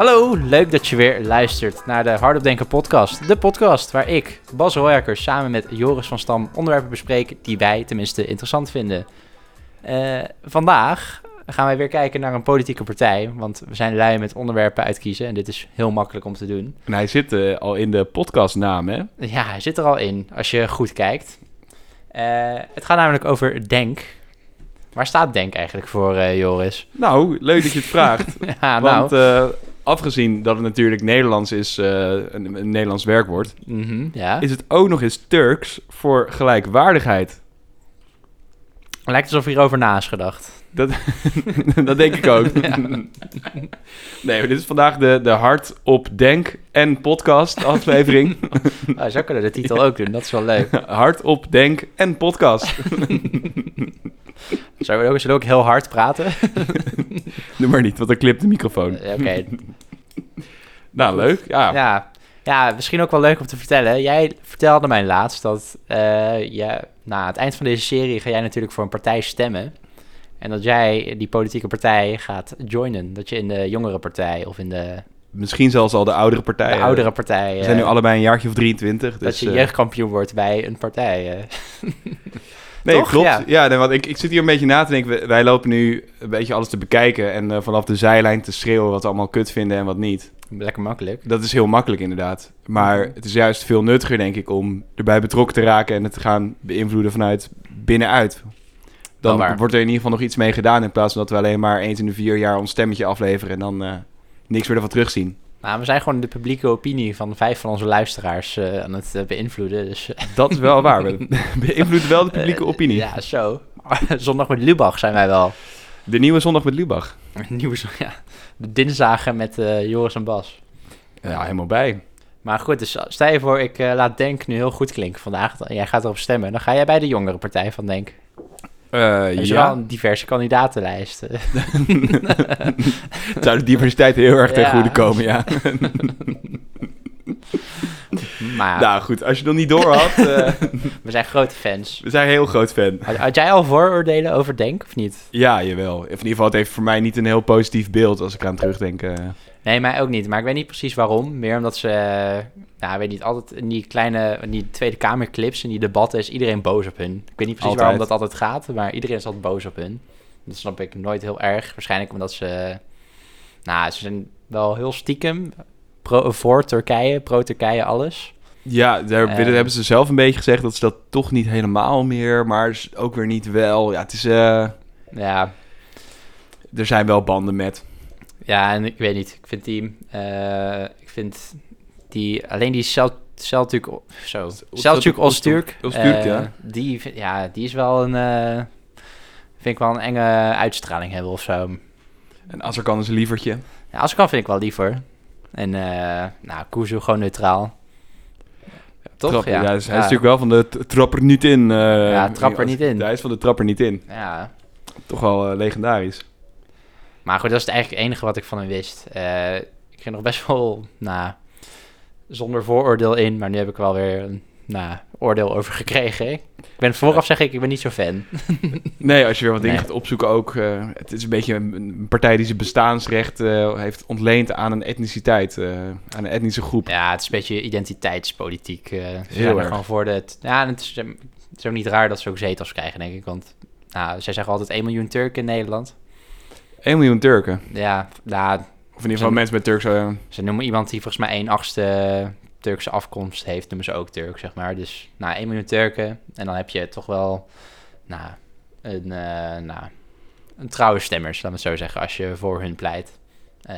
Hallo, leuk dat je weer luistert naar de Hardop Denken podcast. De podcast waar ik, Bas Royakker, samen met Joris van Stam onderwerpen bespreek die wij tenminste interessant vinden. Eh, vandaag gaan wij weer kijken naar een politieke partij, want we zijn lui met onderwerpen uitkiezen en dit is heel makkelijk om te doen. En hij zit eh, al in de podcastnaam, hè? Ja, hij zit er al in, als je goed kijkt. Eh, het gaat namelijk over Denk. Waar staat Denk eigenlijk voor, Joris? Nou, leuk dat je het vraagt. ja, nou. Want afgezien dat het natuurlijk Nederlands is, eh, een, een Nederlands werkwoord, mhm, ja. is het ook nog eens Turks voor gelijkwaardigheid. Lijkt alsof hierover na is gedacht. Dat, dat denk ik ook. Ja. Nee, dit is vandaag de, de Hard op Denk en podcast aflevering. Oh, zo kunnen we de titel ook doen, dat is wel leuk. Hard op Denk en podcast. Zullen we ook, zullen we ook heel hard praten? Doe maar niet, want dan klipt de microfoon. Eh, Oké, Nou, leuk. Ja. ja. ja, misschien ook wel leuk om te vertellen. Jij vertelde mij laatst dat eh ja, na het eind van deze serie ga jij natuurlijk voor een partij stemmen. En dat jij die politieke partij gaat joinen. Dat je in de jongere partij of in de, Misschien zelfs al de oudere de partijen. oudere partij... We zijn nu allebei een jaartje of 23. dat Dus, je eh, jeugdkampioen wordt bij een partij. Nee, Toch? klopt. Ja. Ja, nee, want ik, ik zit hier een beetje na te denken. Wij- lopen nu een beetje alles te bekijken en eh, vanaf de zijlijn te schreeuwen wat we allemaal kut vinden en wat niet. Lekker makkelijk. Dat is heel makkelijk inderdaad. Maar het is juist veel nuttiger, denk ik, om erbij betrokken te raken en het te gaan beïnvloeden vanuit binnenuit. Dan wordt er in ieder geval nog iets mee gedaan in plaats van dat we alleen maar eens in de vier jaar ons stemmetje afleveren en dan eh, niks meer ervan terugzien. Nou, we zijn gewoon de publieke opinie van vijf van onze luisteraars eh, aan het eh, beïnvloeden. Dus, eh, Dat is wel waar. We beïnvloeden wel de publieke opinie. ja, zo. Zondag met Lubach zijn wij wel. De nieuwe zondag met Lubach. Nieuwe, ja. De dinsdagen met Joris en Bas. Ja, helemaal bij. Maar goed, dus stel je voor, ik laat Denk nu heel goed klinken vandaag. Jij gaat erop stemmen. Dan ga jij bij de jongere partij van Denk. Eh, is ja. wel een diverse kandidatenlijst. Het zou de diversiteit heel erg ten Ja. goede komen, ja. maar Nou goed, als je het nog niet door had, eh, we zijn grote fans. we zijn heel groot fan. Had, had jij al vooroordelen over Denk of niet? Ja, jawel. Of in ieder geval, het heeft voor mij niet een heel positief beeld als ik aan terugdenk. eh. Nee, mij ook niet. Maar ik weet niet precies waarom. Meer omdat ze, nou, ik weet niet, altijd in die kleine, in die Tweede Kamerclips, in die debatten is iedereen boos op hun. Ik weet niet precies Altijd. waarom dat altijd gaat, maar iedereen is altijd boos op hun. Dat snap ik nooit heel erg. Waarschijnlijk omdat ze, nou, ze zijn wel heel stiekem pro, voor Turkije, pro-Turkije, alles. Ja, daar Eh. willen- hebben ze zelf een beetje gezegd dat ze dat toch niet helemaal meer, maar ook weer niet wel. Ja, het is, eh, Ja, er zijn wel banden met. ja, en ik weet niet. Ik vind die, eh, ik vind die, alleen die Cel- Celtic, zo, Öztürk, Öztürk, eh, ja. Die, vind- ja, die is wel een, eh, vind ik wel een enge uitstraling hebben of zo. En Azarkan is een lievertje. Ja, Askan vind ik wel liever. En, eh nou, Kuzu gewoon neutraal. Toch? Ja, ja. dus hij is natuurlijk wel van de t- trap er niet in. Ja, trap er niet in. Hij is van de trap er niet in. Ja. Toch wel legendarisch. Maar goed, dat is het eigenlijk het enige wat ik van hem wist. Ik ging nog best wel, nou, zonder vooroordeel in. Maar nu heb ik wel weer een nou, oordeel over gekregen. Ik ben vooraf zeg ik, ik ben niet zo fan. Nee, als je weer wat dingen Nee. gaat opzoeken ook. eh, het is een beetje een, een partij die zijn bestaansrecht eh, heeft ontleend aan een etniciteit. eh, aan een etnische groep. Ja, het is een beetje identiteitspolitiek. ze Heel zijn er erg. gewoon voor de... het- Ja, het is, het is ook niet raar dat ze ook zetels krijgen, denk ik. Want nou, zij zeggen altijd 1 miljoen Turken in Nederland. 1 miljoen Turken. Ja, nou, Of in ieder geval mensen met Turkse... ze noemen iemand die volgens mij 1 achtste Turkse afkomst heeft, noemen ze ook Turk, zeg maar. Dus, nou, 1 miljoen Turken. En dan heb je toch wel, nou, een, eh, nou, een trouwe stemmers, laten we het zo zeggen, als je voor hun pleit. Eh,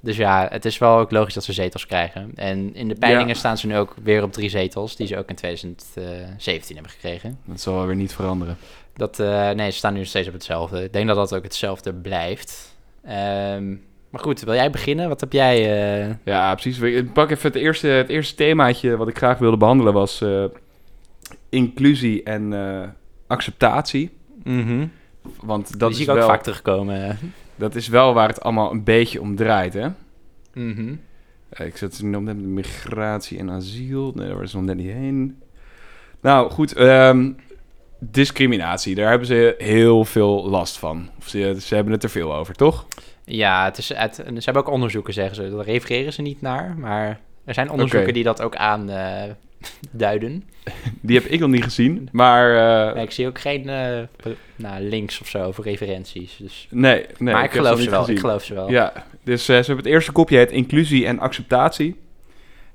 dus ja, het is wel ook logisch dat ze zetels krijgen. En in de peilingen Ja. staan ze nu ook weer op drie zetels, die ze ook in 2017 hebben gekregen. Dat zal wel weer niet veranderen. Dat, eh, nee, ze staan nu steeds op hetzelfde. Ik denk dat dat ook hetzelfde blijft. Ehm, maar goed, wil jij beginnen? Wat heb jij... eh, Ja, precies. Ik pak even het eerste, het eerste themaatje wat ik graag wilde behandelen was eh, inclusie en eh, acceptatie. mhm. Want Dat is, ik ook wel, vaak terugkomen. dat is wel waar het allemaal een beetje om draait, hè? Mhm. Eh, Ik zat nog net met migratie en asiel. Nee, daar is nog net niet heen. Nou, goed. ehm, discriminatie. Daar hebben ze heel veel last van. Of ze, ze hebben het er veel over, toch? Ja, het is en ze hebben ook onderzoeken, zeggen ze. Daar refereren ze niet naar, maar er zijn onderzoeken die dat ook aanduiden. duiden. Die heb ik nog niet gezien, maar... eh, ik zie ook geen eh, nou, links of zo voor referenties. Dus. nee, nee. maar ik, geloof ze wel. gezien. Ik geloof ze wel. Ja, dus eh, ze hebben het eerste kopje het inclusie en acceptatie.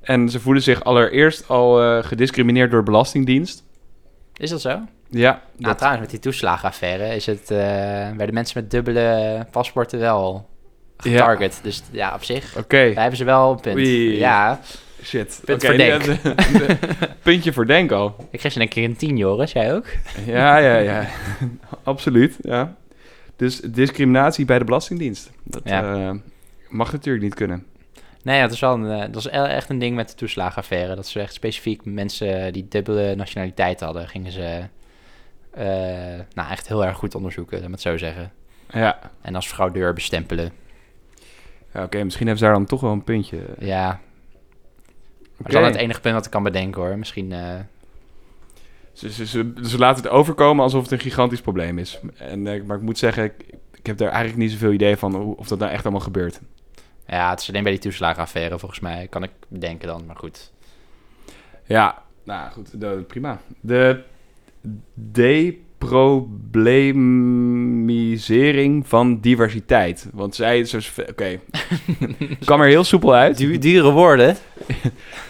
En ze voelen zich allereerst al eh, gediscrimineerd door Belastingdienst. Is dat zo? Ja, Nou, dat- trouwens, met die toeslagenaffaire is het eh, bij de mensen met dubbele paspoorten wel getarget. Dus ja, op zich, oké. daar hebben ze wel een punt. Oei. Ja, Shit. Punt voor denk. Puntje voor denk al. ik geef ze een keer een tien, Joris. Jij ook? Ja, ja, ja. Absoluut, ja. Dus discriminatie bij de Belastingdienst. Dat Ja. eh, mag natuurlijk niet kunnen. Nee, ja, dat is wel een, eh, dat is echt een ding met de toeslagenaffaire. Dat ze echt specifiek mensen die dubbele nationaliteit hadden, gingen ze eh, nou, echt heel erg goed onderzoeken, laat me het zo zeggen. Ja, En als fraudeur bestempelen. ja oké. misschien hebben ze daar dan toch wel een puntje. Ja, maar Oké. dat is het enige punt wat ik kan bedenken hoor. Misschien, eh, Ze, ze, ze, ze laten het overkomen alsof het een gigantisch probleem is. En, eh, maar ik moet zeggen, ik, ik heb daar eigenlijk niet zoveel idee van hoe- of dat nou echt allemaal gebeurt. ja, het is alleen bij die toeslagenaffaire volgens mij, kan ik bedenken dan, maar goed. Ja, nou goed, de- prima. De deproblemisering van diversiteit. Want zij, zo- oké, kwam er heel soepel uit. Du dure woorden.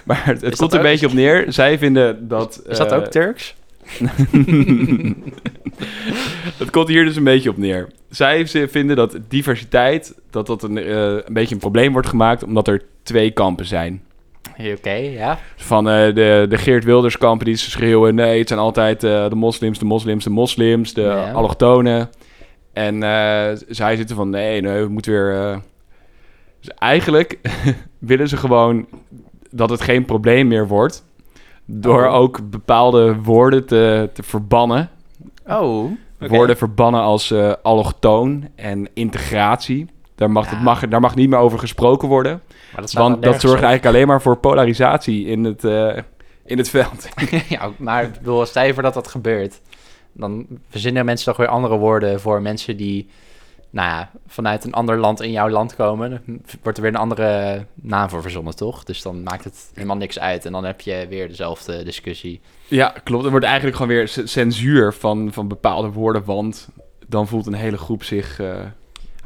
Maar het, het komt er een beetje op neer. Zij vinden dat... Is dat eh, ook Turks? dat komt hier dus een beetje op neer. Zij vinden dat diversiteit, dat dat een, eh, een beetje een probleem wordt gemaakt, omdat er twee kampen zijn. Oké, ja. Van eh, de, de Geert Wilders kampen die schreeuwen, nee, het zijn altijd eh, de moslims, de moslims, de moslims, de Ja. allochtonen. En eh, zij zitten van, nee, nee, we moeten weer... Dus eigenlijk willen ze gewoon dat het geen probleem meer wordt. Door Oh. ook bepaalde woorden te, te verbannen. Oh. Woorden verbannen als allochtoon en integratie. Daar mag, het Ja. mag, daar mag niet meer over gesproken worden. Maar dat staat Want dat zorgt op. eigenlijk alleen maar voor polarisatie in het, eh, in het veld. ja, maar ik bedoel, stel je voor dat dat gebeurt. Dan verzinnen mensen toch weer andere woorden voor mensen die nou ja, vanuit een ander land in jouw land komen. Dan wordt er weer een andere naam voor verzonnen, toch? Dus dan maakt het helemaal niks uit. En dan heb je weer dezelfde discussie. Ja, klopt. Er wordt eigenlijk gewoon weer censuur van, van bepaalde woorden. Want dan voelt een hele groep zich eh,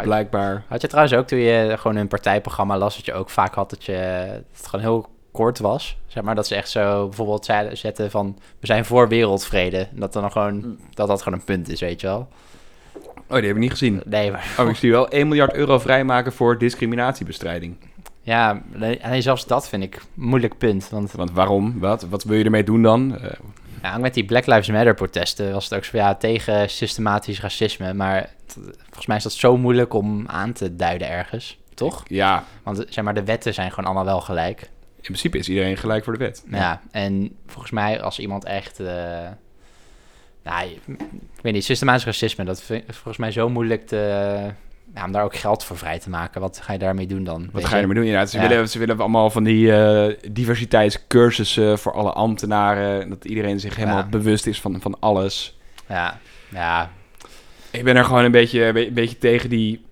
blijkbaar... Had je trouwens ook toen je gewoon een partijprogramma las, dat je ook vaak had dat, je, dat het gewoon heel kort was. Zeg maar dat ze echt zo bijvoorbeeld zeiden, zetten van we zijn voor wereldvrede. En dat dan gewoon, dat dat gewoon een punt is, weet je wel. Oh, die heb ik niet gezien. Nee, maar Oh, ik zie wel 1 miljard euro vrijmaken voor discriminatiebestrijding. Ja, nee, nee, zelfs dat vind ik een moeilijk punt. Want Want waarom? Wat, wat wil je ermee doen dan? Eh, ja, met die Black Lives Matter protesten was het ook zo ja, tegen systematisch racisme. Maar volgens mij is dat zo moeilijk om aan te duiden ergens, toch? ja, Want zeg maar, de wetten zijn gewoon allemaal wel gelijk. in principe is iedereen gelijk voor de wet. Ja, en volgens mij als iemand echt... eh nou, ik weet niet, systematisch racisme, dat vind ik volgens mij zo moeilijk te... Ja, om daar ook geld voor vrij te maken. Wat ga je daarmee doen dan? Wat ga je ermee doen? Inderdaad, ze, Ja. willen, ze willen allemaal van die eh, diversiteitscursussen voor alle ambtenaren. Dat iedereen zich helemaal Ja. bewust is van, van alles. Ja, ja, Ik ben er gewoon een beetje, een beetje tegen die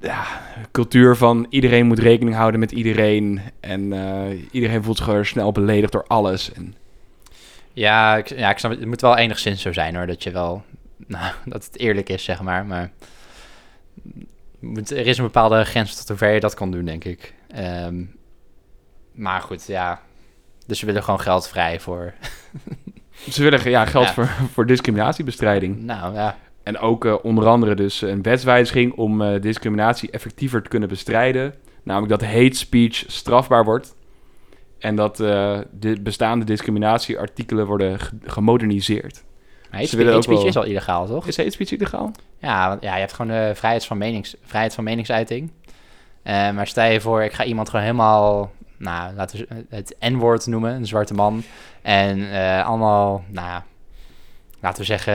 ja, cultuur van iedereen moet rekening houden met iedereen. En eh, iedereen voelt zich gewoon snel beledigd door alles. En, Ja, ik, ja, ik snap het. Het moet wel enigszins zo zijn hoor. Dat je wel. Nou, dat het eerlijk is, zeg maar. Maar. Er is een bepaalde grens tot hoever je dat kan doen, denk ik. Ehm, maar goed, ja. Dus we willen gewoon geld vrij voor. ze willen ja, geld Ja. Voor, voor discriminatiebestrijding. Nou ja. En ook eh, onder andere dus een wetswijziging om eh, discriminatie effectiever te kunnen bestrijden. Namelijk dat hate speech strafbaar wordt. En dat eh, de bestaande discriminatieartikelen worden ge- gemoderniseerd. Hate speech, hate speech wel- is al illegaal, toch? Is hate speech illegaal? Ja, want ja, je hebt gewoon de vrijheid van, menings, vrijheid van meningsuiting. Eh, maar stel je voor, ik ga iemand gewoon helemaal, nou, laten we het N-woord noemen, een zwarte man. En eh, allemaal, nou, laten we zeggen,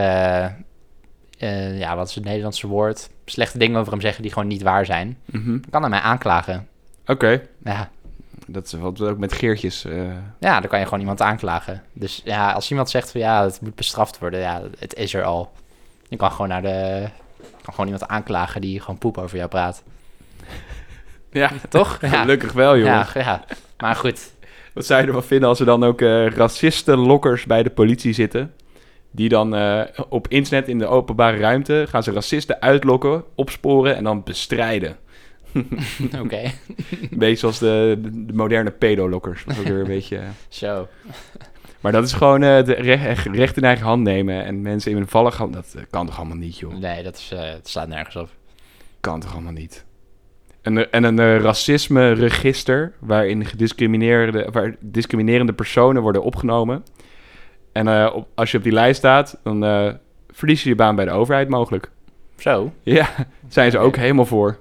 eh, ja, wat is het Nederlandse woord? Slechte dingen over hem zeggen die gewoon niet waar zijn. Dan kan hij mij aanklagen. Oké, Ja, dat is wat ook met Geertjes. eh, ja, dan kan je gewoon iemand aanklagen. Dus ja, als iemand zegt van ja, het moet bestraft worden, ja, het is er al. Je kan gewoon naar de, kan gewoon iemand aanklagen die gewoon poep over jou praat. Ja, Toch? Ja. gelukkig wel, Ja, jongens. ja. Maar goed. Wat zou je ervan vinden als er dan ook eh racistenlokkers bij de politie zitten? Die dan eh, op internet in de openbare ruimte gaan ze racisten uitlokken, opsporen en dan bestrijden. Oké. Een beetje zoals de, de, de moderne pedolokkers. Ook weer een beetje... eh, Zo. Maar dat is gewoon eh, de recht, recht in eigen hand nemen en mensen in hun vallen gaan. Dat eh, kan toch allemaal niet, joh? Nee, dat, is, het staat nergens op. Kan toch allemaal niet? En, en een racisme-register waarin gediscrimineerde, waar discriminerende personen worden opgenomen. En op, als je op die lijst staat, dan verlies je je baan bij de overheid mogelijk. Zo. Ja, zijn ze ook helemaal voor.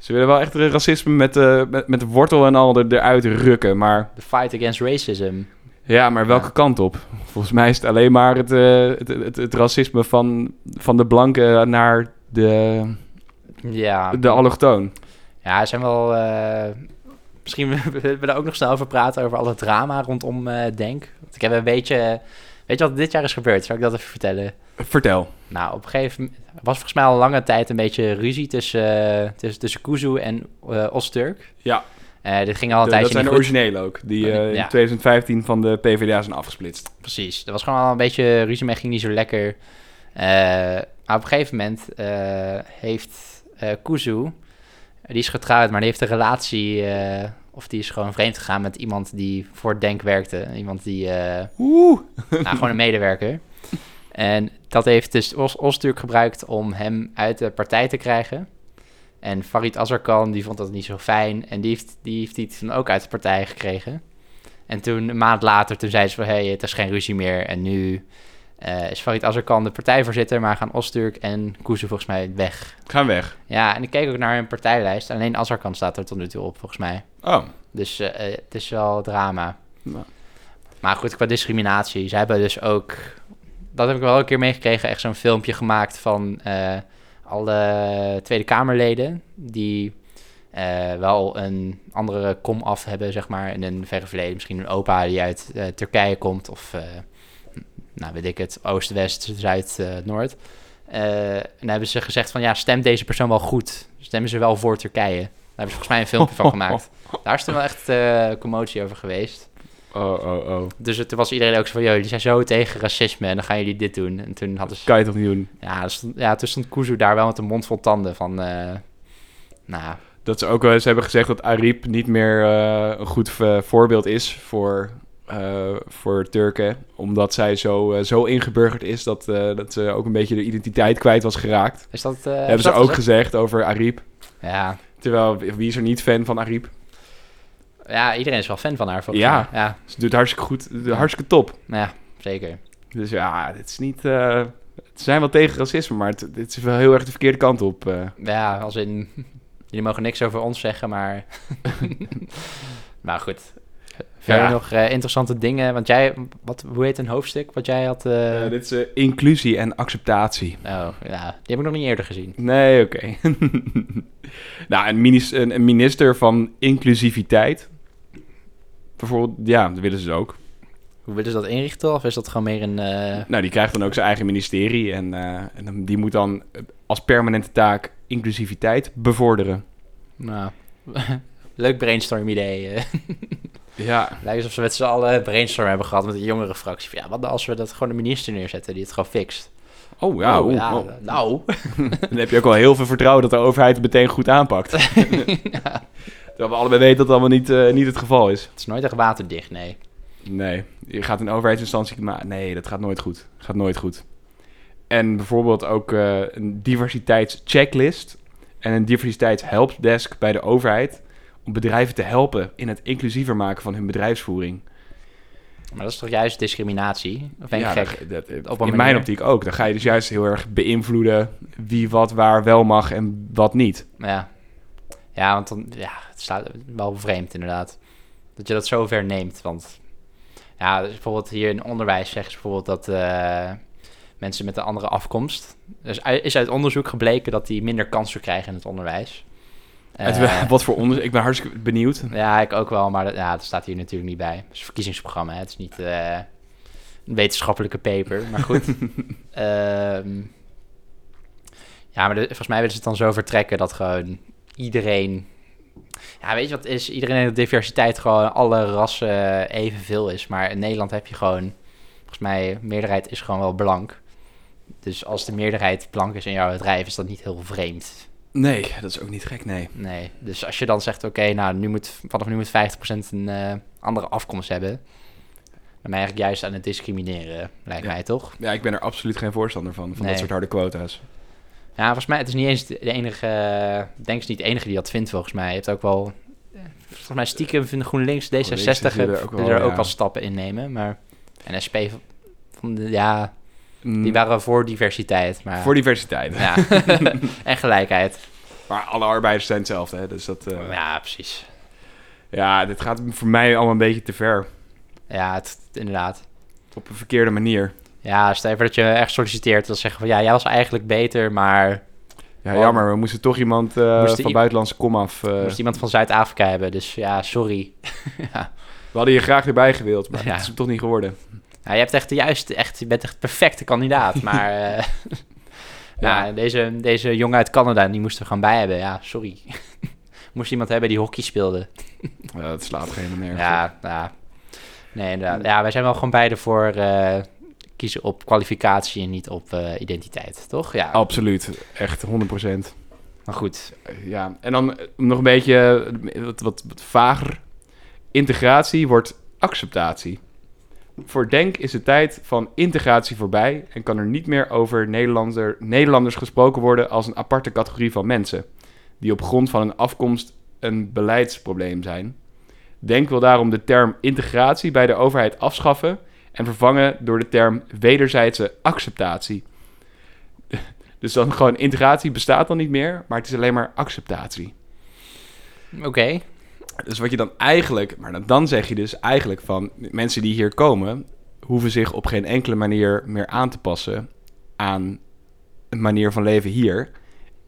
Ze willen wel echt racisme met, eh, met, met de wortel en al er, eruit rukken. Maar The fight against racism. ja, maar welke Ja. kant op? Volgens mij is het alleen maar het, eh, het, het, het racisme van, van de blanken naar de, Ja. de allochtoon. Ja, er zijn wel... eh, misschien willen we er ook nog snel over praten, over alle drama rondom Denk. Want ik heb een beetje... Weet je wat dit jaar is gebeurd? Zal ik dat even vertellen? Vertel. Nou, op een gegeven moment... Was volgens mij al lange tijd een beetje ruzie tussen, uh, tussen, tussen Kuzu en uh, Osturk. Ja. Uh, dit ging al een de, tijdje Dat zijn de originele ook, die uh, Ja. in 2015 van de PvdA zijn afgesplitst. Precies. Er was gewoon al een beetje ruzie mee, ging niet zo lekker. Maar op een gegeven moment heeft Kuzu, die is getrouwd, maar die heeft een relatie, of die is gewoon vreemd gegaan met iemand die voor Denk werkte. Iemand die, uh, Oeh. nou, gewoon een medewerker. En dat heeft dus Os Osturk gebruikt om hem uit de partij te krijgen. En Farid Azarkan, die vond dat niet zo fijn. En die heeft, die heeft die toen ook uit de partij gekregen. En toen, een maand later, toen zei ze van... hé, hey, het is geen ruzie meer. En nu uh, is Farid Azarkan de partijvoorzitter... maar gaan Osturk en Kuzu volgens mij weg. Gaan weg. Ja, en ik keek ook naar hun partijlijst. Alleen Azarkan staat er tot nu toe op, volgens mij. Oh. Dus uh, het is wel drama. Nou. Maar goed, qua discriminatie. Ze hebben dus ook... Dat heb ik wel een keer meegekregen. Echt zo'n filmpje gemaakt van... Uh, alle Tweede Kamerleden die uh, wel een andere kom af hebben, zeg maar, in een verre verleden. Misschien een opa die uit Turkije komt, of nou weet ik het, Oost, West, Zuid, Noord. Eh, en dan hebben ze gezegd van ja, stem deze persoon wel goed. Stemmen ze wel voor Turkije. Daar hebben ze volgens mij een filmpje van gemaakt. Daar is toen wel echt uh, commotie over geweest. Oh, oh, oh. Dus toen was iedereen ook zo van, joh, jullie zijn zo tegen racisme en dan gaan jullie dit doen. En toen hadden ze... Kan je toch niet doen? Ja, stond, ja toen stond Kuzu daar wel met een mond vol tanden van, uh, nou... Dat ze ook wel eens hebben gezegd dat Arip niet meer een goed voorbeeld is voor, uh, voor Turken. Omdat zij zo, uh, zo ingeburgerd is dat, dat ze ook een beetje de identiteit kwijt was geraakt. Is dat... hebben ze dat ook gezegd over Arip. Ja. Terwijl, wie is er niet fan van Arip? Ja, iedereen is wel fan van haar. Ja, mij. ja. ze doet hartstikke goed, hartstikke top. Ja, zeker. Dus ja, dit is niet... Ze zijn wel tegen racisme, maar het, dit is wel heel erg de verkeerde kant op. Ja, als in... Jullie mogen niks over ons zeggen, maar... maar goed. Verder ja. nog uh, interessante dingen, want jij... Wat, hoe heet een hoofdstuk wat jij had... Uh... dit is inclusie en acceptatie. Oh, ja. Die heb ik nog niet eerder gezien. Nee, oké. Okay. nou, een minister, een minister van inclusiviteit. Bijvoorbeeld, ja, dat willen ze ook. Hoe willen ze dat inrichten? Of is dat gewoon meer een... Nou, die krijgt dan ook zijn eigen ministerie. En, en die moet dan als permanente taak inclusiviteit bevorderen. Nou, leuk brainstorm idee. ja. Lijkt alsof ze met z'n allen brainstorm hebben gehad met de jongere fractie. Ja, wat als we dat gewoon de minister neerzetten die het gewoon fixt? Oh ja, oh, ja oh. nou. dan heb je ook al heel veel vertrouwen dat de overheid het meteen goed aanpakt. ja. Terwijl we allebei weten dat dat allemaal niet, uh, niet het geval is. Het is nooit echt waterdicht, nee. Nee, je gaat een overheidsinstantie maken. Nee, dat gaat nooit goed. Gaat nooit goed. En bijvoorbeeld ook uh, een diversiteitschecklist en een diversiteitshelpdesk bij de overheid bedrijven te helpen in het inclusiever maken van hun bedrijfsvoering. Maar dat is toch juist discriminatie? Of ben je ja, gek? Dat, dat, in mijn optiek ook. Dan ga je dus juist heel erg beïnvloeden wie wat waar wel mag en wat niet. Ja, ja want dan, ja, het staat wel vreemd inderdaad. Dat je dat zo ver neemt, want ja, dus bijvoorbeeld hier in onderwijs zeggen ze bijvoorbeeld dat uh, mensen met een andere afkomst. Dus is uit onderzoek gebleken dat die minder kansen krijgen in het onderwijs. Uh, wat voor onderzoek? Ik ben hartstikke benieuwd. Ja, ik ook wel, maar dat, ja, dat staat hier natuurlijk niet bij. Het is een verkiezingsprogramma, hè? het is niet uh, een wetenschappelijke paper, maar goed. um, ja, maar de, volgens mij willen ze het dan zo vertrekken dat gewoon iedereen Ja, weet je wat is? Iedereen heeft diversiteit gewoon alle rassen evenveel is. Maar in Nederland heb je gewoon, volgens mij, meerderheid is gewoon wel blank. Dus als de meerderheid blank is in jouw bedrijf, is dat niet heel vreemd. Nee, dat is ook niet gek, nee. Nee, dus als je dan zegt, oké, nou, nu moet, vanaf nu moet 50% een eh, andere afkomst hebben. Dan ben je eigenlijk juist aan het discrimineren, lijkt Ja. mij toch? Ja, ik ben er absoluut geen voorstander van, van Nee. dat soort harde quota's. Ja, volgens mij, het is niet eens de enige, eh, ik denk is niet de enige die dat vindt, volgens mij. Je hebt ook wel, eh, volgens mij stiekem vinden GroenLinks, D66 GroenLinks willen willen er ook er wel, ook ja. al stappen in nemen. Maar, en SP, van de, ja, die waren voor diversiteit. Maar, Voor diversiteit. Ja, en gelijkheid. Maar alle arbeiders zijn hetzelfde, hè. Dus dat... eh, Ja, precies. Ja, dit gaat voor mij allemaal een beetje te ver. Ja, het, inderdaad. Op een verkeerde manier. Ja, stel dat je echt solliciteert. Dan zeggen van, ja, jij was eigenlijk beter, maar Ja, Oh. jammer. We moesten toch iemand eh, Moesten van buitenlandse kom af... eh, je moest iemand van Zuid-Afrika hebben. Dus ja, sorry. ja. we hadden je graag erbij gewild, maar Ja. dat is hem toch niet geworden. Nou, je hebt echt de juiste, echt, je bent echt de perfecte kandidaat. Maar eh, Ja. ja. deze, deze jongen uit Canada, die moest er gewoon bij hebben. Ja, sorry. moest iemand hebben die hockey speelde. Ja, dat slaat geen nergens op. Ja, ja. Nee, inderdaad. Ja, wij zijn wel gewoon beide voor eh, kiezen op kwalificatie en niet op eh, identiteit, toch? Ja, Absoluut. Echt 100%. maar goed. Ja, en dan nog een beetje wat, wat, wat vager. Integratie wordt acceptatie. Voor Denk is de tijd van integratie voorbij en kan er niet meer over Nederlander, Nederlanders gesproken worden als een aparte categorie van mensen, die op grond van een afkomst een beleidsprobleem zijn. Denk wil daarom de term integratie bij de overheid afschaffen en vervangen door de term wederzijdse acceptatie. Dus dan gewoon integratie bestaat dan niet meer, maar het is alleen maar acceptatie. Oké. Dus wat je dan eigenlijk, maar dan, dan zeg je dus eigenlijk van mensen die hier komen, hoeven zich op geen enkele manier meer aan te passen aan een manier van leven hier.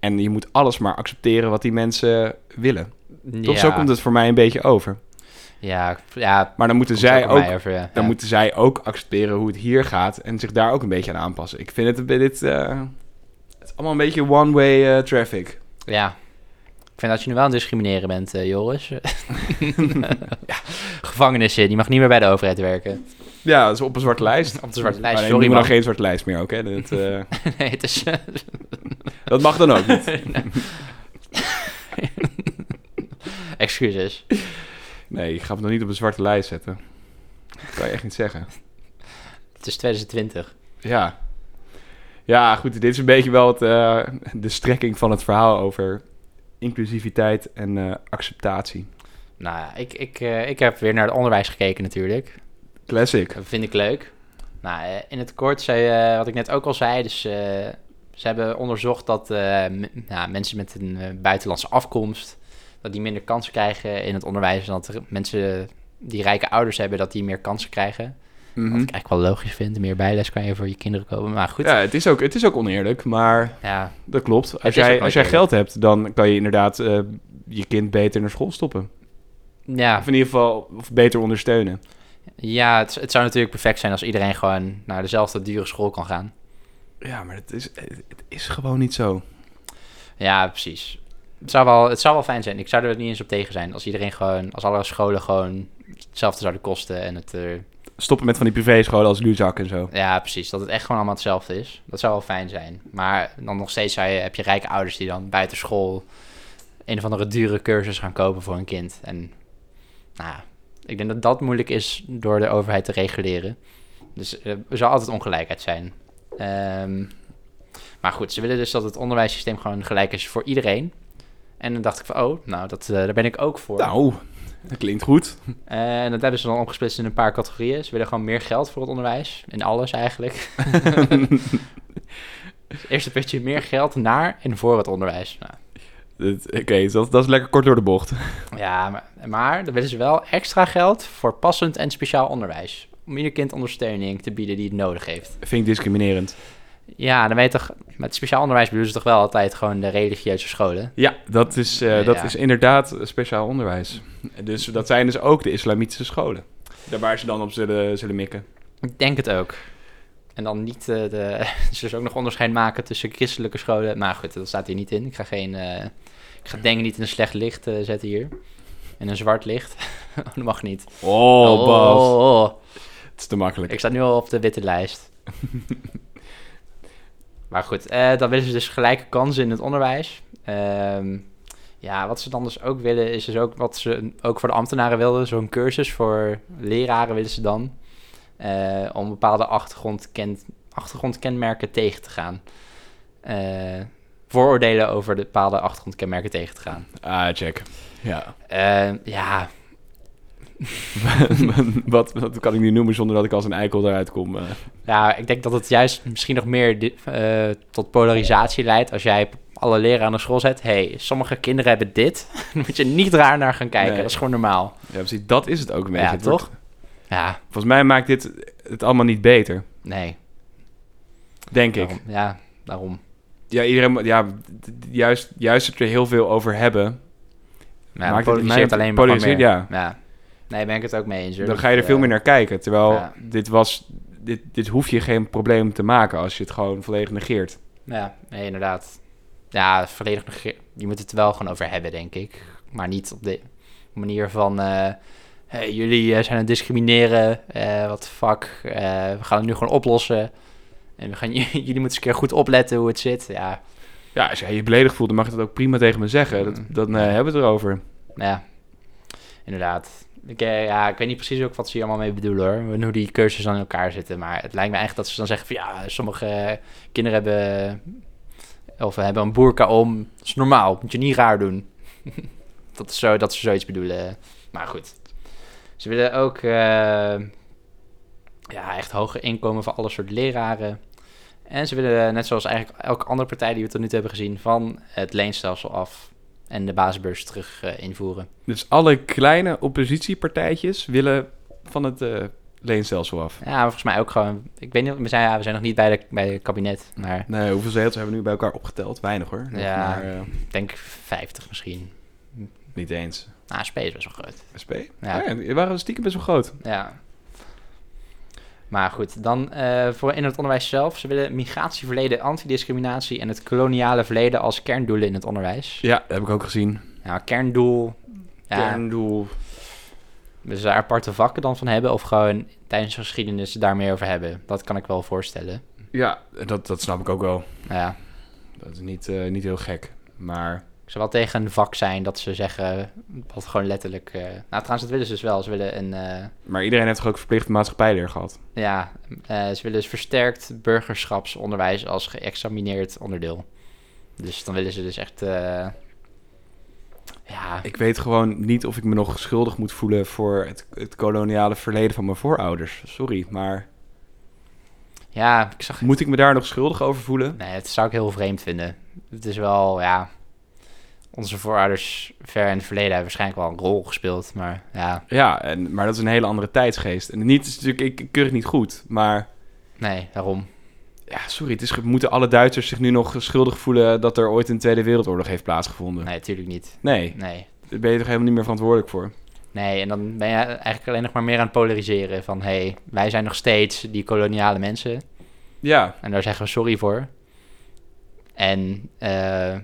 En je moet alles maar accepteren wat die mensen willen. Toch ja. zo komt het voor mij een beetje over. Ja, ja. Maar dan moeten zij ook, mij over, ja. dan moeten zij ook accepteren hoe het hier gaat en zich daar ook een beetje aan aanpassen. Ik vind het dit, eh, het is allemaal een beetje one-way eh, traffic. Ja. Ik vind dat je nu wel aan het discrimineren bent, eh, Joris. ja. Gevangenissen, die mag niet meer bij de overheid werken. Ja, dat is op een zwarte lijst. Op de zwarte lijst, Maar sorry dan geen zwarte lijst meer ook, hè. Dat, eh, nee, het is... dat mag dan ook niet. Excuses. Nee, ik ga hem nog niet op een zwarte lijst zetten. Dat kan je echt niet zeggen. Het is 2020. Ja. Ja, goed. Dit is een beetje wel het, eh, de strekking van het verhaal over inclusiviteit en eh, acceptatie. Nou ja, ik, ik, eh, ik heb weer naar het onderwijs gekeken natuurlijk. Classic. Dat vind ik leuk. Nou, eh, in het kort zei, wat ik net ook al zei, dus ze hebben onderzocht dat nou, mensen met een buitenlandse afkomst, dat die minder kansen krijgen in het onderwijs. En dat mensen die rijke ouders hebben, dat die meer kansen krijgen. Wat ik eigenlijk wel logisch vind. Meer bijles kan je voor je kinderen kopen. Maar goed, ja, Ja, het is, ook, het is ook oneerlijk, maar dat klopt. Als jij, als jij geld hebt, dan kan je inderdaad eh, je kind beter naar school stoppen. ja, Of in ieder geval of beter ondersteunen. ja het, het zou natuurlijk perfect zijn als iedereen gewoon naar dezelfde dure school kan gaan. Ja, maar het is, het is gewoon niet zo. Ja, precies. Het zou, wel, het zou wel fijn zijn. Ik zou er niet eens op tegen zijn. Als iedereen gewoon, als alle scholen gewoon hetzelfde zouden kosten. En het, eh, Stoppen met van die privéscholen als Luzak en zo. ja, precies. Dat het echt gewoon allemaal hetzelfde is. Dat zou wel fijn zijn. Maar dan nog steeds zou je, heb je rijke ouders die dan buiten school een of andere dure cursus gaan kopen voor hun kind. En nou ja, ik denk dat dat moeilijk is door de overheid te reguleren. Dus eh, er zal altijd ongelijkheid zijn. Ehm, maar goed, ze willen dus dat het onderwijssysteem gewoon gelijk is voor iedereen. En dan dacht ik van, oh, nou, dat, eh, daar ben ik ook voor. Nou, dat klinkt goed. En dat hebben ze dan opgesplitst in een paar categorieën. Ze willen gewoon meer geld voor het onderwijs. In alles eigenlijk. Dus Eerste puntje, meer geld naar en voor het onderwijs. Nou, Oké, dat, dat is lekker kort door de bocht. ja, maar, maar dan willen ze wel extra geld voor passend en speciaal onderwijs. Om ieder kind ondersteuning te bieden die het nodig heeft. Vind ik discriminerend. Ja, dan weet je toch, met speciaal onderwijs bedoelen ze toch wel altijd gewoon de religieuze scholen. Ja, dat is, eh, Ja. dat is inderdaad speciaal onderwijs. Dus dat zijn dus ook de islamitische scholen. Daar waar ze dan op zullen, zullen mikken. Ik denk het ook. En dan niet eh, de. Ze dus ook nog onderscheid maken tussen christelijke scholen. Maar goed, dat staat hier niet in. Ik ga geen, eh, Ik ga dingen niet in een slecht licht zetten hier. In een zwart licht. Oh, dat mag niet. Oh, Bas. oh, oh. Het is te makkelijk. Ik sta nu al op de witte lijst. maar goed, eh, dan willen ze dus gelijke kansen in het onderwijs. Ehm, ja, wat ze dan dus ook willen, is dus ook wat ze ook voor de ambtenaren wilden. Zo'n cursus voor leraren willen ze dan. eh, om bepaalde achtergrondken achtergrondkenmerken tegen te gaan. Eh, vooroordelen over de bepaalde achtergrondkenmerken tegen te gaan. Ah, check. Ja. Ja, wat, wat kan ik nu noemen zonder dat ik als een eikel eruit kom? eh? Ja, ik denk dat het juist misschien nog meer eh, tot polarisatie leidt. Als jij alle leraren aan de school zet. hey, sommige kinderen hebben dit. Dan moet je niet raar naar gaan kijken. Nee. Dat is gewoon normaal. ja, precies. Dat is het ook een beetje. Ja, Het wordt- toch? Ja, volgens mij maakt dit het allemaal niet beter. nee. Denk ik. Ja, daarom. Ja, iedereen... Ja, juist, juist het er heel veel over hebben. Ja, Maakt het- alleen maar polariseert, meer. ja. ja. Nee, ben ik het ook mee eens. hoor. Dan ga je er veel eh, meer naar kijken. Terwijl ja. dit was... Dit, dit hoef je geen probleem te maken als je het gewoon volledig negeert. Ja, nee, inderdaad. Ja, volledig. nege- Je moet het er wel gewoon over hebben, denk ik. Maar niet op de manier van. eh, hey, jullie eh, zijn aan het discrimineren. eh wat fuck. we gaan het nu gewoon oplossen. En we gaan, jullie moeten eens een keer goed opletten hoe het zit. Ja, Ja, als jij je beledigd voelt, dan mag je dat ook prima tegen me zeggen. Dat, Mm. dan hebben we het erover. ja, inderdaad. Ik, eh, ja, ik weet niet precies ook wat ze hier allemaal mee bedoelen hoor. Hoe die cursussen in elkaar zitten. Maar het lijkt me eigenlijk dat ze dan zeggen van ja, sommige eh, kinderen hebben. Of hebben een boerka om. Dat is normaal, moet je niet raar doen. dat, is zo, dat ze zoiets bedoelen. Maar goed. Ze willen ook eh, ja, echt hoger inkomen voor alle soort leraren. En ze willen, net zoals eigenlijk elke andere partij die we tot nu toe hebben gezien, van het leenstelsel af en de basisbeurs terug eh, invoeren. Dus alle kleine oppositiepartijtjes willen van het eh, leenstelsel af. Ja, volgens mij ook gewoon. Ik weet niet, we zijn, ja, we zijn nog niet bij, de, bij het kabinet, maar Nee, hoeveel zetels hebben we nu bij elkaar opgeteld? Weinig hoor. Nog Ja. maar, eh, ik denk 50 misschien. niet eens. Nou, SP is best wel groot. SP? Ja. Ja. die waren stiekem best wel groot. Ja. Maar goed, dan eh, voor in het onderwijs zelf. Ze willen migratieverleden, antidiscriminatie en het koloniale verleden als kerndoelen in het onderwijs. Ja, dat heb ik ook gezien. Nou, kerndoel. Ja, Kerndoel. we ze daar aparte vakken dan van hebben of gewoon tijdens de geschiedenis daar meer over hebben. Dat kan ik wel voorstellen. Ja, dat, dat snap ik ook wel. Nou ja, Dat is niet, eh, niet heel gek. Maar zou wel tegen een vak zijn dat ze zeggen, wat gewoon letterlijk... eh, nou, trouwens, dat willen ze dus wel. Ze willen een... eh, Maar iedereen heeft toch ook verplicht maatschappijleer gehad? Ja, eh, ze willen dus versterkt burgerschapsonderwijs als geëxamineerd onderdeel. Dus dan willen ze dus echt... ja, Ik weet gewoon niet of ik me nog schuldig moet voelen voor het, het koloniale verleden van mijn voorouders. Sorry, maar ja, ik zag... moet ik me daar nog schuldig over voelen? Nee, het zou ik heel vreemd vinden. Het is wel, ja... Onze voorouders ver in het verleden hebben waarschijnlijk wel een rol gespeeld. Maar ja, Ja, en, maar dat is een hele andere tijdsgeest. En niet, is natuurlijk, ik, keur het niet goed, maar nee, daarom. ja, sorry, het is, moeten alle Duitsers zich nu nog schuldig voelen dat er ooit een Tweede Wereldoorlog heeft plaatsgevonden? Nee, natuurlijk niet. Nee, Nee. daar ben je toch helemaal niet meer verantwoordelijk voor? Nee, en dan ben je eigenlijk alleen nog maar meer aan het polariseren. Van, hé, hey, wij zijn nog steeds die koloniale mensen. Ja, En daar zeggen we sorry voor. En eh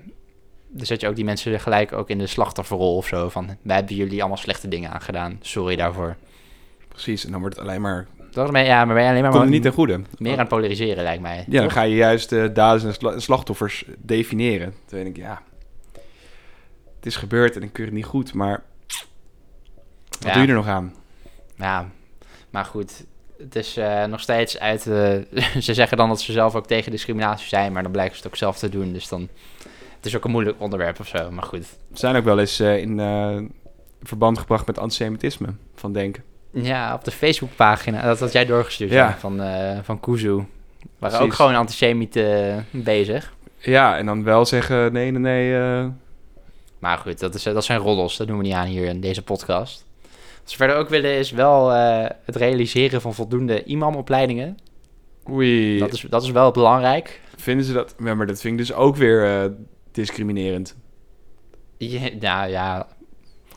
dan zet je ook die mensen gelijk ook in de slachtofferrol of zo. Van, wij hebben jullie allemaal slechte dingen aangedaan. Sorry daarvoor. precies. En dan wordt het alleen maar... Dat ja, maar ben je alleen maar Komt niet ten goede. meer aan het polariseren, lijkt mij. Ja, dan ga je juist de daders en sla- slachtoffers definiëren. Toen denk ik, ja, het is gebeurd en ik keur het niet goed, maar wat Ja. doe je er nog aan? Ja, maar goed. Het is eh, nog steeds uit... eh, ze zeggen dan dat ze zelf ook tegen discriminatie zijn. Maar dan blijken ze het ook zelf te doen. Dus dan... Het is ook een moeilijk onderwerp of zo. Maar goed. We zijn ook wel eens eh, in eh, verband gebracht met antisemitisme van denken. Ja, op de Facebookpagina, dat had jij doorgestuurd Ja. van, eh van Kuzu. Waren ook gewoon antisemieten bezig. Ja, en dan wel zeggen, nee, nee, nee. Maar goed, dat, is, dat zijn roddels. Dat doen we niet aan hier in deze podcast. Wat ze verder ook willen is wel het realiseren van voldoende imamopleidingen. oei, Dat is, dat is wel belangrijk. vinden ze dat? Ja, maar dat vind ik dus ook weer discriminerend. Ja, nou ja,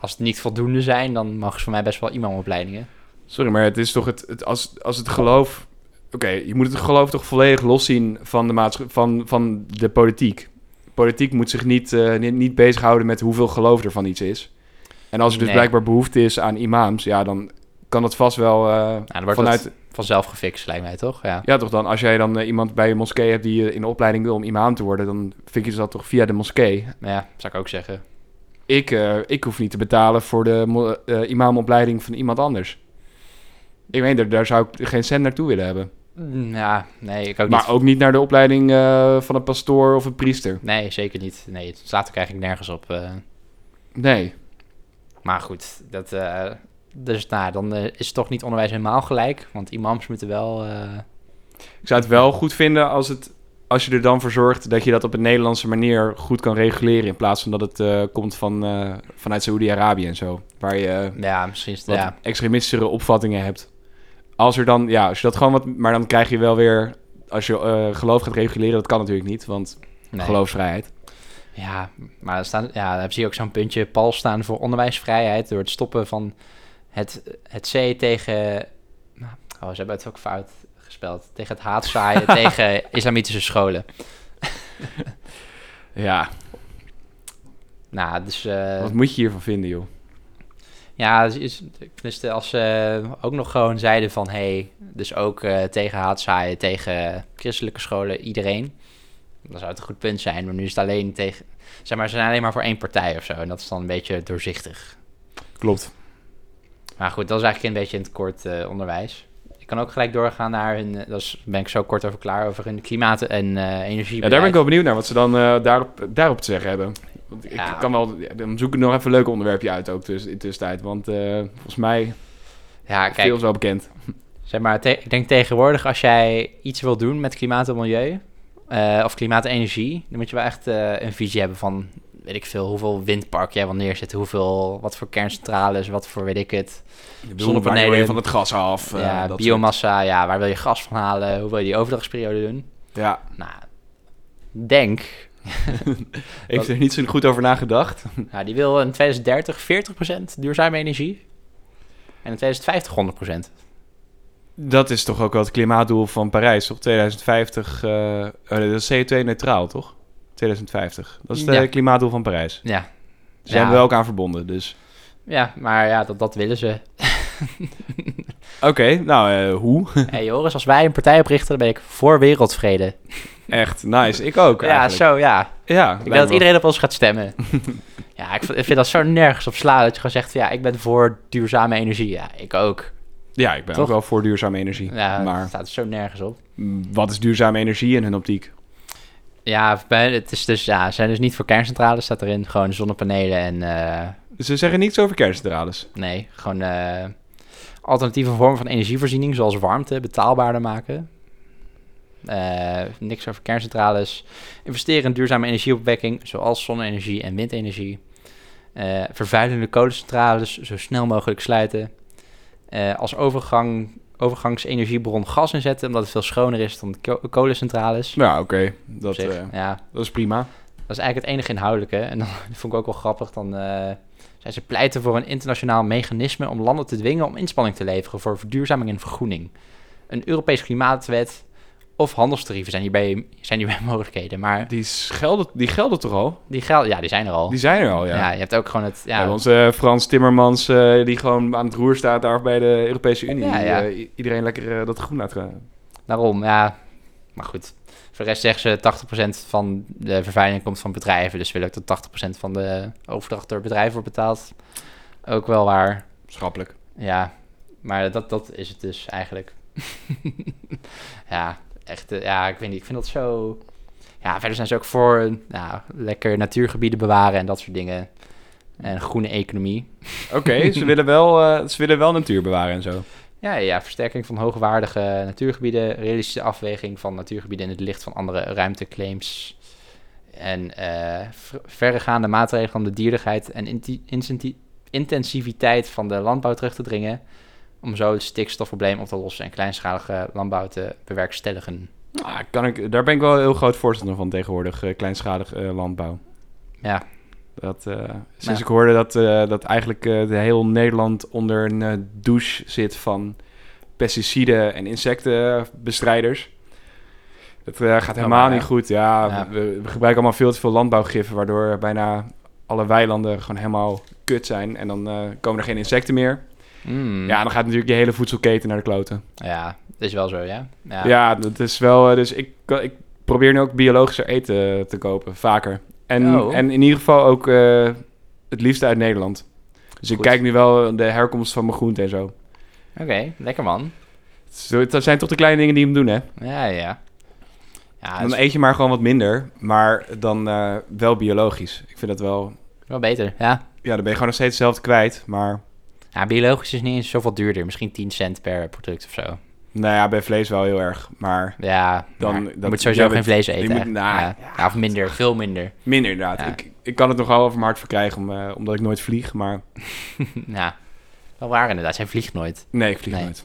als het niet voldoende zijn, dan mogen ze voor mij best wel imamopleidingen. Sorry, maar het is toch het, het als, als het geloof... Oké, je moet het geloof toch volledig loszien van de, van, van de politiek. politiek moet zich niet, eh, niet, niet bezighouden met hoeveel geloof er van iets is. En als er dus Nee. blijkbaar behoefte is aan imams, ja, dan kan dat vast wel eh, Nou, dan wordt vanuit... vanzelf gefixt, lijkt mij toch? Ja. Ja, toch dan, als jij dan eh, iemand bij je moskee hebt die eh, in de opleiding wil om imam te worden, dan vind je dat toch via de moskee. Ja, zou ik ook zeggen. Ik, ik hoef niet te betalen voor de mo- imamopleiding van iemand anders. Ik weet, daar, daar zou ik geen cent naartoe willen hebben. Mm, Ja, nee, ik ook maar niet. ook niet naar de opleiding van een pastoor of een priester. Nee, zeker niet. Nee, het slaat ook eigenlijk nergens op. Nee. Maar goed, dat, dus nou, dan eh, is het toch niet onderwijs helemaal gelijk. Want imams moeten wel... eh, Ik zou het wel goed vinden als, het, als je er dan voor zorgt dat je dat op een Nederlandse manier goed kan reguleren. In plaats van dat het eh, komt van, vanuit Saoedi-Arabië en zo. Waar je ja, misschien is het... wat Ja, extremistischere opvattingen hebt. Als er dan, ja, als je dat gewoon wat, maar dan krijg je wel weer, als je geloof gaat reguleren, dat kan natuurlijk niet, want nee. geloofsvrijheid. Ja, maar er staan, ja, dan zie je ook zo'n puntje pal staan voor onderwijsvrijheid door het stoppen van het, het C tegen... nou, Oh, ze hebben het ook fout gespeld. Tegen het haatzaaien tegen islamitische scholen. Ja, Nou, dus... eh, wat moet je hiervan vinden, joh? Ja, dus is, dus als ze ook nog gewoon zeiden van... hey, dus ook eh, tegen haatzaaien, tegen christelijke scholen, iedereen. Dan zou het een goed punt zijn. Maar nu is het alleen tegen... Zeg maar, ze zijn alleen maar voor één partij of zo. En dat is dan een beetje doorzichtig. Klopt. Maar goed, dat is eigenlijk een beetje in het kort eh, onderwijs. Ik kan ook gelijk doorgaan naar hun... eh, dat is, ben ik zo kort over klaar, over hun klimaat- en eh energie. Ja, daar ben ik wel benieuwd naar, wat ze dan eh, daarop, daarop te zeggen hebben. Want ik Ja. kan wel, ja, dan zoek ik nog even een leuk onderwerpje uit ook tuss in tussentijd, want eh, volgens mij Ja, veel kijk, is wel bekend. Zeg maar, ik denk tegenwoordig als jij iets wil doen met klimaat en milieu, eh, of klimaat en energie, dan moet je wel echt eh, een visie hebben van, weet ik veel, hoeveel windpark jij wil neerzetten, hoeveel, wat voor kerncentrales, wat voor, weet ik het, Zonnepanelen Zonnepanelen. wil je van het gas af. eh, ja, dat biomassa, ja, waar wil je gas van halen, hoe wil je die overdrachtsperiode doen? Ja, Nou, denk, heeft er niet zo goed over nagedacht. nou, die wil in 2030 40% duurzame energie en in 2050 100%. Dat is toch ook wel het klimaatdoel van Parijs, toch? 2050, eh, oh nee, dat is CO2-neutraal, toch? 2050. Dat is het eh, klimaatdoel van Parijs. Ja, Ze zijn wel ook aan verbonden, dus... ja maar ja, dat, dat willen ze. Oké, nou, eh, hoe? hey Joris, als wij een partij oprichten, dan ben ik voor wereldvrede. Echt, nice. Ik ook, Ja, zo, ja. Ja, Ik denk dat iedereen op ons gaat stemmen. ja, ik vind, dat zo nergens op slaan dat je gewoon zegt, ja, ik ben voor duurzame energie. Ja, ik ook. Ja, ik ben ook wel voor duurzame energie. Ja, maar staat er zo nergens op. mm, wat is duurzame energie in hun optiek? Ja, het is dus, ja, zijn dus niet voor kerncentrales, staat erin. Gewoon zonnepanelen en, eh, Ze zeggen niets over kerncentrales. nee, gewoon eh, alternatieve vormen van energievoorziening, zoals warmte, betaalbaarder maken. Eh, niks over kerncentrales. Investeren in duurzame energieopwekking, zoals zonne-energie en windenergie. Vervuilende kolencentrales zo snel mogelijk sluiten. Als overgang, overgangsenergiebron gas inzetten, omdat het veel schoner is dan ko- kolencentrales. Ja, oké. Dat, zich, eh, ja, dat is prima. dat is eigenlijk het enige inhoudelijke. En dan vond ik ook wel grappig. Dan eh zijn ze pleiten voor een internationaal mechanisme om landen te dwingen om inspanning te leveren voor verduurzaming en vergroening. Een Europees klimaatwet of handelstarieven zijn hierbij, zijn hierbij mogelijkheden. Maar Die, gelden, die gelden toch al? die geld, ja, die zijn er al. Die zijn er al, ja. ja. je hebt ook gewoon het. Ja, onze eh, Frans Timmermans, eh, die gewoon aan het roer staat daar bij de Europese Unie. Ja, die, ja. eh, iedereen lekker dat groen laat gaan. daarom, ja. Maar goed. Voor de rest zeggen ze 80% van de vervuiling komt van bedrijven. Dus willen ook dat 80% van de overdracht door bedrijven wordt betaald. Ook wel waar. Schappelijk. Ja, maar dat, dat is het dus eigenlijk. ja, echt, eh, ja, ik weet niet, ik vind dat zo... Ja, verder zijn ze ook voor nou, lekker natuurgebieden bewaren en dat soort dingen. En groene economie. Oké, ze, willen wel, eh, ze willen wel natuur bewaren en zo. Ja, ja, versterking van hoogwaardige natuurgebieden, realistische afweging van natuurgebieden in het licht van andere ruimteclaims. En eh, ver- verregaande maatregelen om de dierlijkheid en intensiviteit van de landbouw terug te dringen. Om zo het stikstofprobleem op te lossen en kleinschalige landbouw te bewerkstelligen. Ah, kan ik, daar ben ik wel een heel groot voorstander van tegenwoordig, eh, kleinschalig eh, landbouw. Ja, Dat, eh, sinds Nou. ik hoorde dat, dat eigenlijk de heel Nederland onder een douche zit van pesticiden en insectenbestrijders. Het gaat helemaal maar, niet goed. Ja, Ja. We, we gebruiken allemaal veel te veel landbouwgiffen, waardoor bijna alle weilanden gewoon helemaal kut zijn. En dan komen er geen insecten meer. Mm. Ja, dan gaat natuurlijk je hele voedselketen naar de kloten. Ja, dat is wel zo, ja. Ja. Ja, dat is wel. eh, Dus ik, ik probeer nu ook biologischer eten te kopen, vaker. En, Oh. en in ieder geval ook eh, het liefst uit Nederland. Dus ik kijk nu wel de herkomst van mijn groenten en zo. Oké, lekker man. Zo, Dat zijn toch de kleine dingen die hem doen, hè? Ja, ja. Ja, dan is eet je maar gewoon wat minder, maar dan eh, wel biologisch. Ik vind dat wel... wel beter, ja. Ja, dan ben je gewoon nog steeds hetzelfde kwijt, maar... Ja, biologisch is niet eens zoveel duurder. Misschien 10 cent per product of zo. Nou ja, bij vlees wel heel erg, maar Ja, Dan- dan je moet sowieso ja, geen vlees eten. moet- nou, ja. Ja, of minder, veel minder. minder inderdaad. Ik, ik kan het nogal over mijn hart verkrijgen, om, eh, omdat ik nooit vlieg, maar... ja, wel waar inderdaad. Zij vliegt nooit. Nee, ik vlieg Nee. nooit.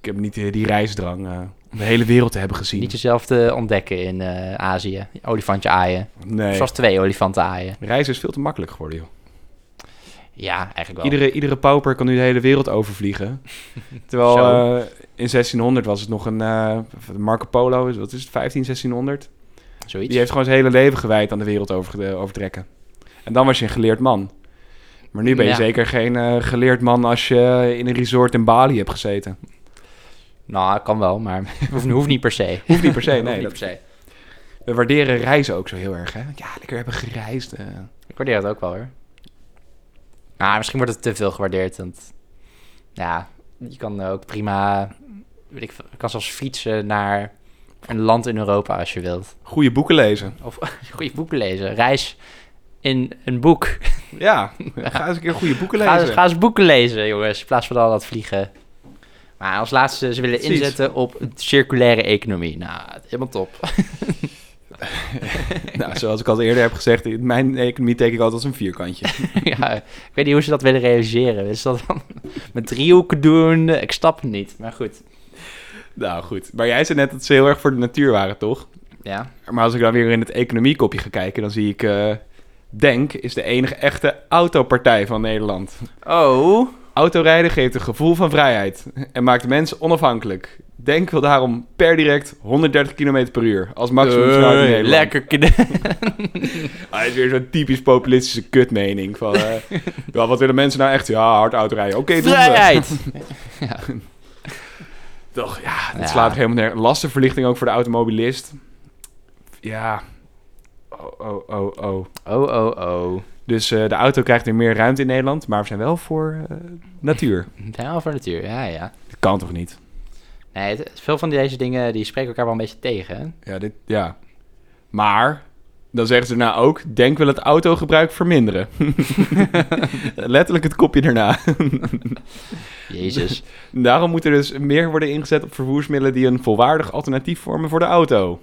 Ik heb niet eh, die reisdrang eh, om de hele wereld te hebben gezien. Niet jezelf te ontdekken in Azië. Olifantje aaien. Nee, Zoals twee olifanten aaien. reizen is veel te makkelijk geworden, joh. Ja, eigenlijk wel. Iedere, iedere pauper kan nu de hele wereld overvliegen. Terwijl eh, in 1600 was het nog een eh, Marco Polo, is- wat is het, 15, 1600? Zoiets. Die heeft gewoon zijn hele leven gewijd aan de wereld over, overtrekken. En dan was je een geleerd man. Maar nu ben je Ja. zeker geen eh, geleerd man als je in een resort in Bali hebt gezeten. Nou, kan wel, maar hoeft, hoeft niet per se. Hoeft niet per se, Hoeft nee. niet dat- per se. we waarderen reizen ook zo heel erg, hè? Ja, lekker hebben gereisd. Ik waardeer het ook wel hoor. Nou, misschien wordt het te veel gewaardeerd. Want ja, je kan ook prima. Weet ik, kan zelfs fietsen naar een land in Europa als je wilt. Goede boeken lezen. Of goede boeken lezen. Reis in een boek. Ja, ga eens een keer goede boeken Ga, lezen. eens- ga eens boeken lezen, jongens. In plaats van al dat vliegen. Maar als laatste, ze willen inzetten op een circulaire economie. Nou, helemaal top. nou, zoals ik al eerder heb gezegd, in mijn economie teken ik altijd als een vierkantje. ja, ik weet niet hoe ze dat willen realiseren. Ze dat dan met driehoeken doen? Ik snap het niet, maar goed. nou goed, maar jij zei net dat ze heel erg voor de natuur waren, toch? Ja, Maar als ik dan weer in het economiekopje ga kijken, dan zie ik... eh, Denk is de enige echte autopartij van Nederland. Oh. Autorijden geeft een gevoel van vrijheid en maakt mensen onafhankelijk. Denk wil daarom per direct 130 km per uur als maximum snelheid in Nederland. lekker Hij is weer zo'n typisch populistische kutmening. Van, eh, ja, wat willen mensen nou echt? Ja, hard autorijden. Oké, doen we. Vrijheid! Toch, ja, het Ja. slaat er helemaal nergens. Lastenverlichting ook voor de automobilist. Ja. Oh, oh, oh, oh. Oh, oh, oh. Dus eh, de auto krijgt weer meer ruimte in Nederland, maar we zijn wel voor eh, natuur. Ja, voor natuur, ja, ja. Dat kan toch niet? Nee, het- veel van deze dingen die spreken elkaar wel een beetje tegen. hè? Ja, dit, ja. Maar, dan zeggen ze daarna ook, denk wel het autogebruik verminderen. Letterlijk het kopje daarna. Jezus. Daarom moet er dus meer worden ingezet op vervoersmiddelen die een volwaardig alternatief vormen voor de auto.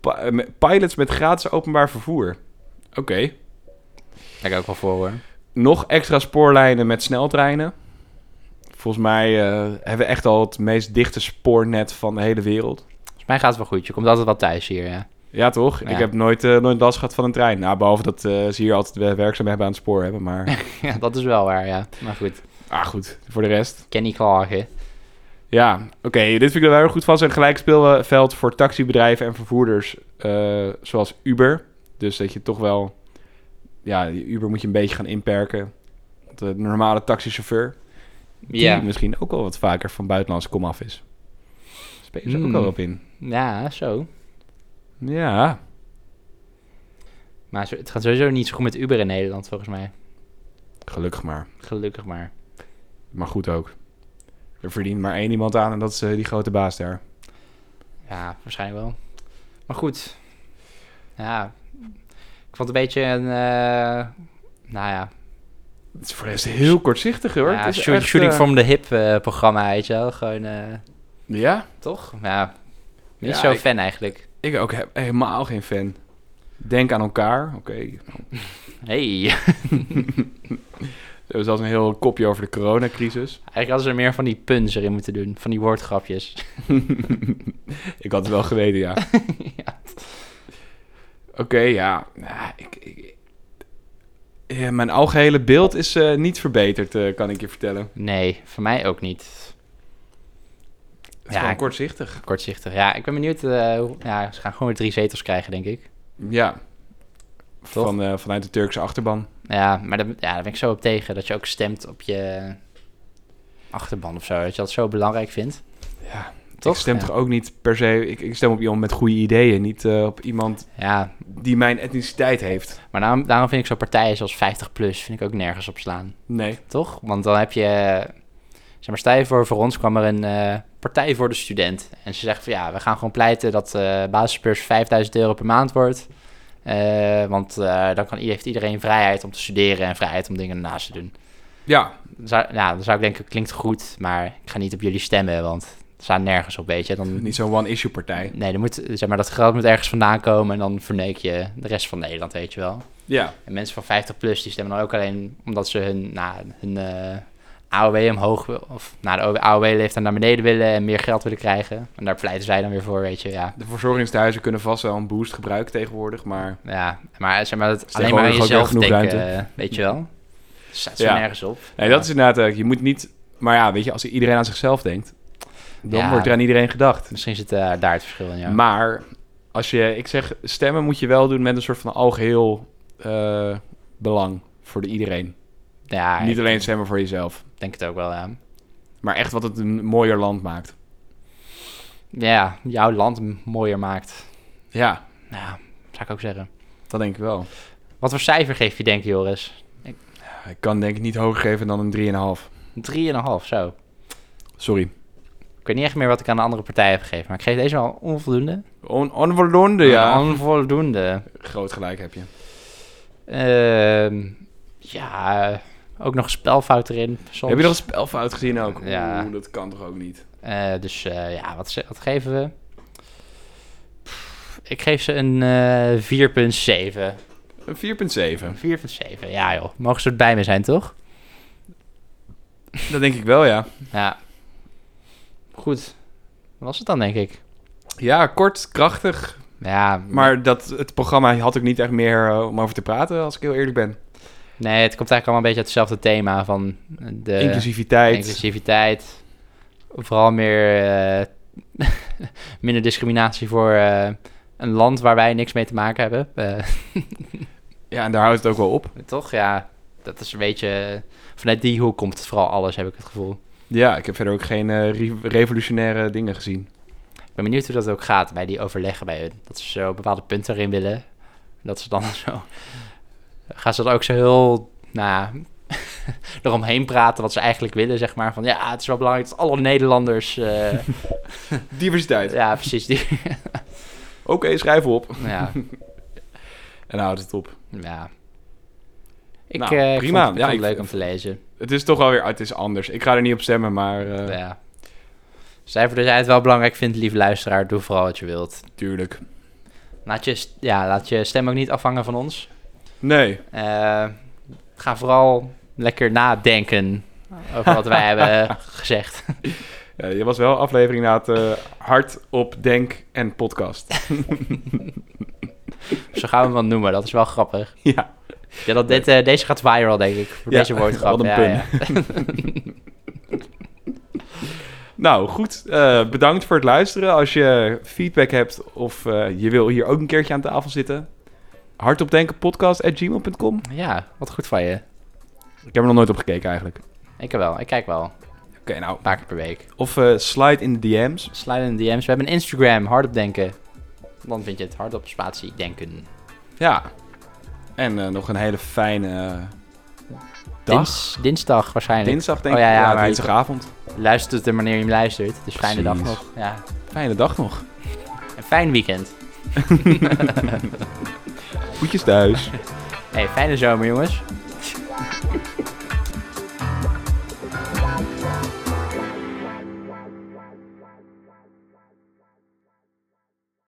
Eh, pilots met gratis openbaar vervoer. Oké. Daar ik ook wel voor hoor. Nog extra spoorlijnen met sneltreinen. Volgens mij eh, hebben we echt al het meest dichte spoornet van de hele wereld. Volgens mij gaat het wel goed. Je komt altijd wel thuis hier, ja. Ja, toch? Ja. Ik heb nooit, eh, nooit last gehad van een trein. Nou, behalve dat eh, ze hier altijd eh, werkzaamheden aan het spoor hebben. Maar, ja. Dat is wel waar, ja. Maar goed, ah goed, voor de rest. ken niet klagen. Ja, oké. dit vind ik er wel heel goed van. Een gelijk speelveld voor taxibedrijven en vervoerders zoals Uber. Dus dat je toch wel... Ja, Uber moet je een beetje gaan inperken. De normale taxichauffeur, die Ja. misschien ook wel wat vaker van buitenlandse komaf is. Spelen ze ook Hmm. wel op in. Ja, zo. Ja, Maar het gaat sowieso niet zo goed met Uber in Nederland, volgens mij. gelukkig maar. Gelukkig maar. Maar goed ook. Er verdient maar één iemand aan en dat is eh, die grote baas daar. Ja, waarschijnlijk wel. Maar goed. Ja. Ik vond het een beetje een... eh, nou ja, Het is voor de rest heel kortzichtig hoor. ja Het is shoot- echt, shooting eh, from the hip eh, programma, weet je wel. Gewoon, eh, Ja, toch? Ja, niet Ja, zo fan eigenlijk. ik ook heb helemaal geen fan. Denk aan elkaar. Oké. Hey. Er was een heel kopje over de coronacrisis. Eigenlijk hadden ze er meer van die puns erin moeten doen. Van die woordgrapjes. ik had het wel geweten, ja. ja. Oké, ja. Ja, ik, ik- ja, Mijn algehele beeld is eh, niet verbeterd, eh, kan ik je vertellen. Nee, voor mij ook niet. is Ja, gewoon kortzichtig. kortzichtig. Ja, ik ben benieuwd. eh, hoe- ja, ze gaan gewoon weer drie zetels krijgen, denk ik. Ja. Toch? Van, vanuit de Turkse achterban. Ja, maar daar, ja, daar ben ik zo op tegen. Dat je ook stemt op je achterban of zo. Dat je dat zo belangrijk vindt. Ja, Toch? ik stem Ja. toch ook niet per se... Ik, ik stem op iemand met goede ideeën. Niet eh, op iemand Ja, die mijn etniciteit heeft. maar daarom, daarom vind ik zo partijen zoals 50PLUS vind ik ook nergens op slaan. Nee. Toch? Want dan heb je... Zeg maar, stel je voor, voor ons kwam er een eh, partij voor de student. En ze zegt van ja, we gaan gewoon pleiten dat eh basisbeurs 5000 euro per maand wordt. Eh, want dan kan, heeft iedereen vrijheid om te studeren en vrijheid om dingen ernaast te doen. Ja, zou, ja, dan zou ik denken, klinkt goed, maar ik ga niet op jullie stemmen, want het staat nergens op, weet je. Dan, niet zo'n one-issue partij. nee, dan moet, zeg maar, dat geld moet ergens vandaan komen en dan verneek je de rest van Nederland, weet je wel. Ja. En mensen van 50 plus, die stemmen dan ook alleen omdat ze hun, nou, hun eh, AOW omhoog wil, of nou, de AOW-leeftijd naar beneden willen en meer geld willen krijgen. En daar pleiten zij dan weer voor, weet je, ja. De verzorgingstehuizen kunnen vast wel een boost gebruiken tegenwoordig, maar... Ja, maar zeg maar, dat alleen maar aan jezelf denken, eh, weet je wel. Het staat zo Ja. nergens op. Nee, dat is inderdaad... eh, je moet niet... Maar ja, weet je, als iedereen aan zichzelf denkt... dan Ja. wordt er aan iedereen gedacht. Misschien zit eh, daar het verschil in, ja. Maar als je... Ik zeg, stemmen moet je wel doen met een soort van algeheel eh, belang voor de iedereen. ja, niet ik alleen stemmen voor jezelf. denk het ook wel, ja. Maar echt wat het een mooier land maakt. Ja, jouw land mooier maakt. Ja, Ja, zou ik ook zeggen. dat denk ik wel. Wat voor cijfer geef je, denk je, Joris? Ik kan denk ik niet hoger geven dan een 3,5. Een 3,5, zo. Sorry. Ik weet niet echt meer wat ik aan de andere partij heb gegeven, maar ik geef deze wel onvoldoende. On onvoldoende, ja. Onvoldoende. Groot gelijk heb je. Ehm, ja, ook nog een spelfout erin. Soms. Heb je nog een spelfout gezien ook? Ja. Oeh, dat kan toch ook niet? Eh, dus eh, ja, wat, wat geven we? Pff, Ik geef ze een eh 4,7. Een 4,7. Een 4,7, ja joh. Mogen ze het bij me zijn, toch? Dat denk ik wel, ja. Ja. Goed. Dat was het dan, denk ik. Ja, kort, krachtig. Ja, Maar dat, het programma had ook niet echt meer eh, om over te praten, als ik heel eerlijk ben. nee, het komt eigenlijk allemaal een beetje uit hetzelfde thema van de Inclusiviteit. inclusiviteit. Vooral meer, eh, minder discriminatie voor eh, een land waar wij niks mee te maken hebben. Ja, en daar houdt het ook wel op. toch? Ja, dat is een beetje... Vanuit die hoek komt het vooral alles, heb ik het gevoel. Ja, ik heb verder ook geen eh, re- revolutionaire dingen gezien. Ik ben benieuwd hoe dat ook gaat bij die overleggen bij hun. Dat ze zo bepaalde punten erin willen. Dat ze dan zo... Gaan ze dan ook zo heel... Nou, eromheen praten wat ze eigenlijk willen, zeg maar. Van ja, het is wel belangrijk dat alle Nederlanders... eh, Diversiteit. ja, precies. Die, Oké, schrijf op. ja, En dan houdt het op. ja. Ik, Nou, eh, prima. vond, ik Ja, vond het ik- leuk om te lezen. Het is toch wel weer... Het is anders. Ik ga er niet op stemmen, maar... eh ja. Cijfer dat jij het wel belangrijk vindt, lieve luisteraar, doe vooral wat je wilt. Tuurlijk. Laat je, ja, laat je stem ook niet afhangen van ons. Nee. Eh, ga vooral lekker nadenken over wat wij hebben gezegd. Ja, je was wel aflevering na het eh, hard op denk en podcast. Zo gaan we hem wel noemen, dat is wel grappig. ja. Ja, dat dit, eh, deze gaat viral, denk ik, voor Ja, deze woordgrap. wat een Ja, pun. Nou, goed. Eh, bedankt voor het luisteren. Als je feedback hebt of eh, je wil hier ook een keertje aan tafel zitten. Hardopdenkenpodcast.gmail.com Ja, wat goed van je. Ik heb er nog nooit op gekeken eigenlijk. Ik wel, ik kijk wel. Oké, nou. Een paar keer per week. Of slide in de DM's. Slide in de DM's. We hebben een Instagram, hardop denken. Dan vind je het hardop spatie denken. Ja. En eh, nog een hele fijne eh, dag. Dins- dinsdag waarschijnlijk. Dinsdag denk Oh, ik. ja, Ja, ja, maar- dinsdagavond. Luistert het er wanneer je hem luistert. Dus fijne dag nog. Ja. Fijne dag nog. Een fijn weekend. Goedjes thuis. Hey, fijne zomer jongens.